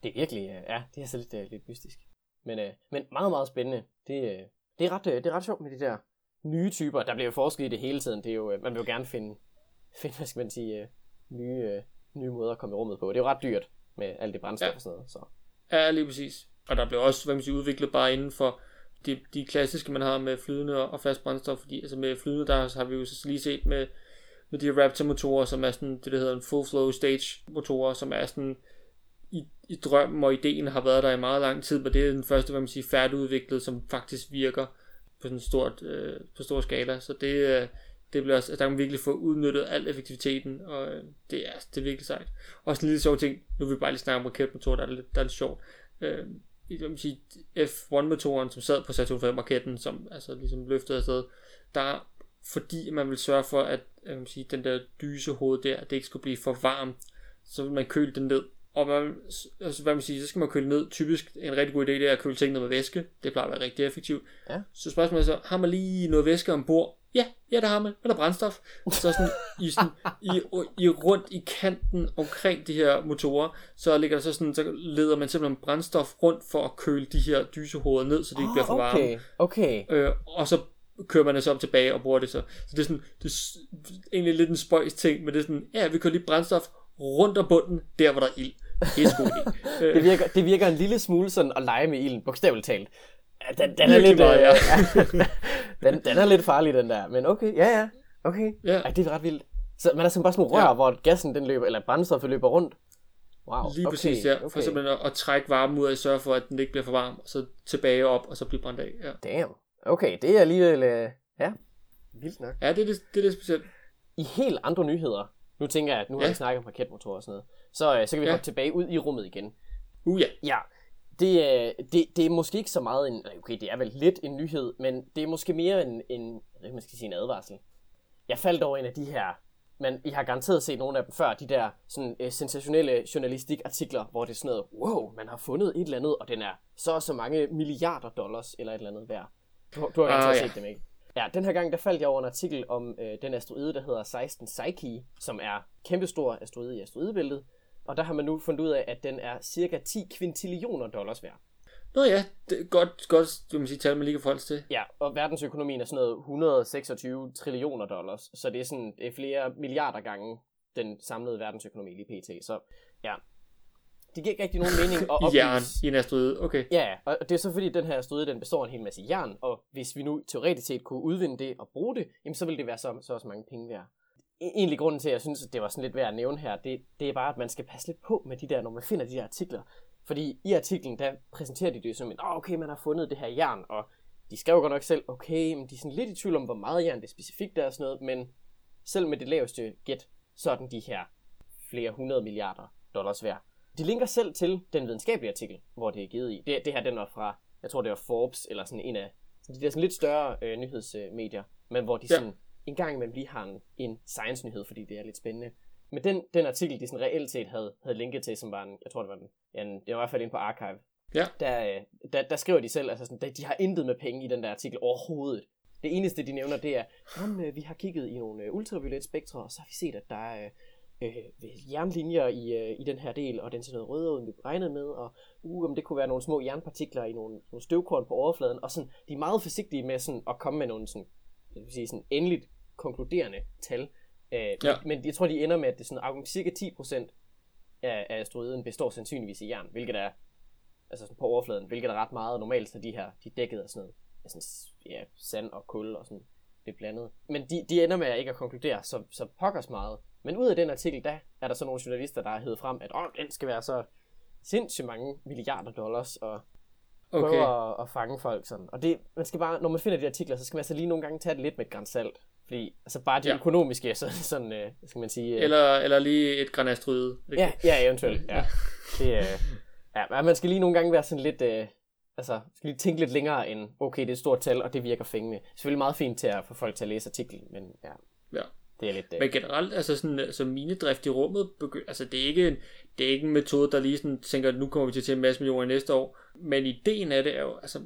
Speaker 1: Det er virkelig, øh, ja, det er så lidt, øh, lidt mystisk. Men, øh, men meget, meget spændende. Det, øh, det, er ret, øh, det er ret sjovt med de der nye typer. Der bliver jo forsket i det hele tiden. Det er jo, øh, man vil jo gerne finde, *laughs* finde hvad skal man sige, øh, nye, øh, nye måder at komme i rummet på. Det er jo ret dyrt med alt det brændstof ja. og sådan noget. Så.
Speaker 2: Ja, lige præcis. Og der blev også, hvad man siger, udviklet bare inden for de, de klassiske, man har med flydende og fast brændstof, fordi altså med flydende, der har vi jo så lige set med, med de Raptor-motorer, som er sådan, det der hedder en full flow stage motorer, som er sådan, i, i drømmen og ideen har været der i meget lang tid, men det er den første, hvad man siger, færdigudviklet, som faktisk virker på sådan stort, øh, på stor skala, så det, øh, det bliver også, altså, der kan man virkelig få udnyttet al effektiviteten, og øh, det, er, det er virkelig sejt. Og en lille sjov ting, nu vil vi bare lige snakke om raketmotorer, der er lidt, der er lidt sjovt. Øh, jeg vil sige, F1-motoren, som sad på Saturn 5-raketten, som altså ligesom løftede afsted, der fordi man vil sørge for, at jeg vil sige, den der dysehoved der, det ikke skulle blive for varmt, så vil man køle den ned. Og man, altså, hvad man siger, så skal man køle ned. Typisk en rigtig god idé, det er at køle ting ned med væske. Det plejer at være rigtig effektivt.
Speaker 1: Ja.
Speaker 2: Så spørgsmålet er så, har man lige noget væske ombord? Ja, ja, det har man. Eller brændstof. Så sådan, i, sådan, i, i rundt i kanten omkring de her motorer, så ligger der så sådan, så leder man simpelthen brændstof rundt for at køle de her dysehoveder ned, så de ikke bliver for varme.
Speaker 1: Okay, okay.
Speaker 2: Øh, og så kører man det så op tilbage og bruger det så. Så det er sådan, det er egentlig lidt en spøjs ting, men det er sådan, ja, vi kører lige brændstof rundt om bunden, der hvor der er ild. Er sgu *laughs*
Speaker 1: det, virker, det virker en lille smule sådan at lege med ilden, bogstaveligt talt. Ja, den, den er lidt, meget, ja. øh, *laughs* den, den er lidt farlig, den der. Men okay, ja, ja. Okay.
Speaker 2: Ja.
Speaker 1: Ej, det er ret vildt. Så man er sådan bare sådan nogle rør, ja. hvor gassen den løber, eller brændstoffet løber rundt. Wow,
Speaker 2: Lige
Speaker 1: okay,
Speaker 2: præcis, ja.
Speaker 1: Okay.
Speaker 2: For simpelthen at, at trække varmen ud af, sørge for, at den ikke bliver for varm, og så tilbage op, og så bliver brændt af. Ja.
Speaker 1: Damn. Okay, det er alligevel, øh, ja, vildt nok.
Speaker 2: Ja, det er det, det, er det specielt.
Speaker 1: I helt andre nyheder, nu tænker jeg, at nu ja. har vi snakket om raketmotorer og sådan noget, så, øh, så kan vi ja. gå tilbage ud i rummet igen.
Speaker 2: Uh ja.
Speaker 1: Ja, det, øh, det, det er måske ikke så meget en, okay, det er vel lidt en nyhed, men det er måske mere en, en jeg man skal sige en advarsel. Jeg faldt over en af de her, men I har garanteret set nogle af dem før, de der sådan, øh, sensationelle journalistikartikler, hvor det er sådan noget, wow, man har fundet et eller andet, og den er så og så mange milliarder dollars eller et eller andet værd. Du, du har garanteret ah, ja. set dem, ikke? Ja, den her gang der faldt jeg over en artikel om øh, den asteroide, der hedder 16 Psyche, som er kæmpestor asteroide i asteroidebæltet, og der har man nu fundet ud af, at den er cirka 10 kvintillioner dollars værd.
Speaker 2: Nå ja, det er godt, godt du må sige, tal, man lige kan forholde til.
Speaker 1: Ja, og verdensøkonomien er sådan noget 126 trillioner dollars, så det er sådan det er flere milliarder gange den samlede verdensøkonomi lige pt. Så ja, det giver ikke rigtig nogen mening at *laughs* opvise.
Speaker 2: Jern i en asteroide, okay.
Speaker 1: Ja, og det er så fordi, den her asteroide, den består af en hel masse jern, og hvis vi nu teoretisk set kunne udvinde det og bruge det, jamen så ville det være så, så også mange penge værd. E-, egentlig grunden til, at jeg synes, at det var sådan lidt værd at nævne her, det, det er bare, at man skal passe lidt på med de der, når man finder de der artikler. Fordi i artiklen, der præsenterer de det som en, oh, okay, man har fundet det her jern, og de skrev godt nok selv, okay, men de er sådan lidt i tvivl om, hvor meget jern det specifikt er og sådan noget, men selv med det laveste gæt, så er den de her flere hundrede milliarder dollars værd. De linker selv til den videnskabelige artikel, hvor det er givet i. Det, det her, den var fra, jeg tror det var Forbes, eller sådan en af de der sådan lidt større øh, nyhedsmedier, men hvor de ja. sådan en gang imellem lige har en, en science-nyhed, fordi det er lidt spændende. Men den, den artikel, de sådan reelt set havde, havde linket til, som var en, jeg tror det var den, ja, en, det var i hvert fald inde på Archive,
Speaker 2: ja.
Speaker 1: der, der, der skriver de selv, altså sådan, de har intet med penge i den der artikel overhovedet. Det eneste, de nævner, det er, om øh, vi har kigget i nogle øh, ultraviolet spektre, og så har vi set, at der er øh, jernlinjer i, øh, i den her del, og den ser noget rødere ud, end vi regnede med, og uh, om det kunne være nogle små jernpartikler i nogle, nogle støvkorn på overfladen, og sådan, de er meget forsigtige med sådan, at komme med nogle sådan, jeg vil sige, sådan endeligt konkluderende tal. Øh, ja. men, jeg tror, de ender med, at det er sådan, cirka 10% af, af asteroiden består sandsynligvis i jern, hvilket er altså sådan på overfladen, hvilket er ret meget normalt, så de her, de er dækket af sådan noget, sådan, ja, sand og kul og sådan det blandet. Men de, de ender med at ikke at konkludere så, så pokkers meget. Men ud af den artikel, der er der så nogle journalister, der har hævet frem, at Åh, den skal være så sindssygt mange milliarder dollars, og prøver okay. at, at, fange folk sådan. Og det, man skal bare, når man finder de artikler, så skal man altså lige nogle gange tage det lidt med et salt. Fordi altså bare de ja. økonomiske, *laughs* så, sådan, øh, skal man sige...
Speaker 2: Øh, eller, eller lige et granastryd.
Speaker 1: Ja, ja, eventuelt. Ja. *laughs* Det, øh, ja, man skal lige nogle gange være sådan lidt... Øh, altså, skal lige tænke lidt længere end, okay, det er et stort tal, og det virker fængende. Det er selvfølgelig meget fint til at få folk til at læse artiklen, men ja.
Speaker 2: Ja.
Speaker 1: Det er lidt,
Speaker 2: øh... Men generelt, altså sådan, altså minedrift i rummet, begy- altså det er, ikke en, det er ikke en metode, der lige sådan tænker, at nu kommer vi til at tjene en masse millioner næste år. Men ideen af det er jo, altså,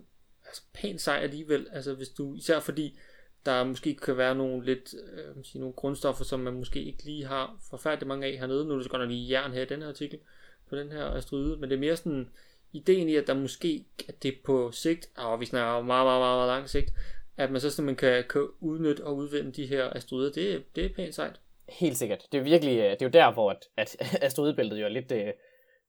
Speaker 2: altså, pænt sej alligevel. Altså hvis du, især fordi der måske kan være nogle lidt, øh, sige, nogle grundstoffer, som man måske ikke lige har forfærdeligt mange af hernede. Nu er det godt nok lige jern her i den her artikel, på den her asteroide, men det er mere sådan, ideen i, at der måske, at det på sigt, og vi snakker meget, meget, meget, meget lang sigt, at man så simpelthen kan, kan udnytte og udvinde de her asteroider, det, det er pænt sejt.
Speaker 1: Helt sikkert. Det er virkelig, øh, det er jo der, hvor at, at *laughs* asteroidebæltet jo er lidt, øh, det, øh,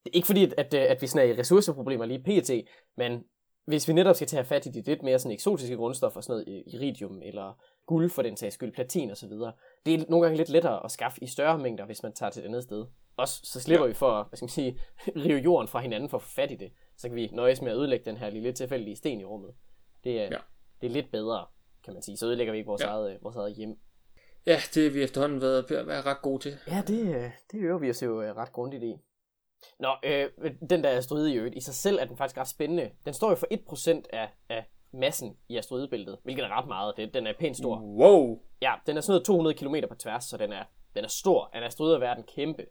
Speaker 1: er ikke fordi, at, at vi snakker i ressourceproblemer lige pt, men hvis vi netop skal tage fat i de lidt mere sådan eksotiske grundstoffer, sådan noget iridium eller guld for den sags skyld, platin osv., det er nogle gange lidt lettere at skaffe i større mængder, hvis man tager til et andet sted. Også så slipper ja. vi for, hvad skal man sige, *laughs* rive jorden fra hinanden for at få fat i det. Så kan vi nøjes med at ødelægge den her lille tilfældige sten i rummet. Det er, ja. det er lidt bedre, kan man sige. Så ødelægger vi ikke vores, ja. eget, vores eget hjem.
Speaker 2: Ja, det er vi efterhånden været at være ret gode til.
Speaker 1: Ja, det, det øver vi os jo øh, ret grundigt i. Nå, øh, den der asteroide i øvrigt, i sig selv er den faktisk ret spændende. Den står jo for 1% af, af massen i asteroidebæltet, hvilket er ret meget. Det, den er pænt stor.
Speaker 2: Wow!
Speaker 1: Ja, den er sådan noget 200 km på tværs, så den er, den er stor. En asteroide er verden kæmpe.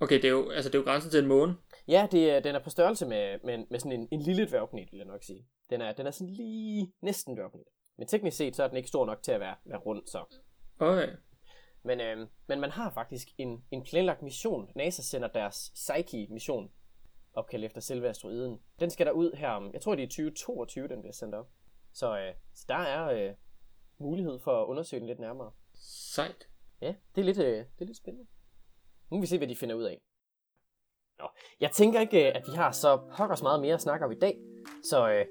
Speaker 2: Okay, det er jo, altså, det er jo grænsen til en måne.
Speaker 1: Ja, det er, den er på størrelse med, med, med sådan en, en lille dværgplanet, vil jeg nok sige. Den er, den er sådan lige næsten dværgplanet. Men teknisk set, så er den ikke stor nok til at være, være rund, så.
Speaker 2: Okay.
Speaker 1: Men, øh, men man har faktisk en, en planlagt mission. NASA sender deres Psyche-mission, opkaldt efter selve asteroiden. Den skal der ud her om, jeg tror det er 2022, den bliver sendt op. Så, øh, så der er øh, mulighed for at undersøge den lidt nærmere.
Speaker 2: Sejt.
Speaker 1: Ja, det er lidt, øh, det er lidt spændende. Nu vil vi se, hvad de finder ud af. Nå, jeg tænker ikke, øh, at vi har så pokkers meget mere at snakke om i dag. Så øh,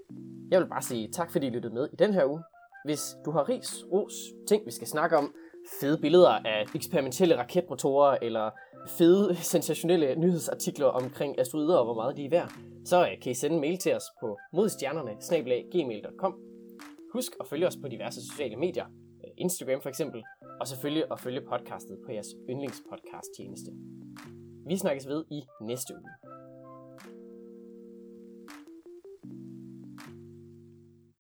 Speaker 1: jeg vil bare sige tak, fordi I lyttede med i den her uge. Hvis du har ris, ros, ting vi skal snakke om, fede billeder af eksperimentelle raketmotorer, eller fede, *laughs* sensationelle nyhedsartikler omkring asteroider og hvor meget de er værd, så øh, kan I sende en mail til os på modstjernerne Husk at følge os på diverse sociale medier, øh, Instagram for eksempel, og selvfølgelig at følge podcastet på jeres yndlingspodcast tjeneste. Vi snakkes ved i næste uge.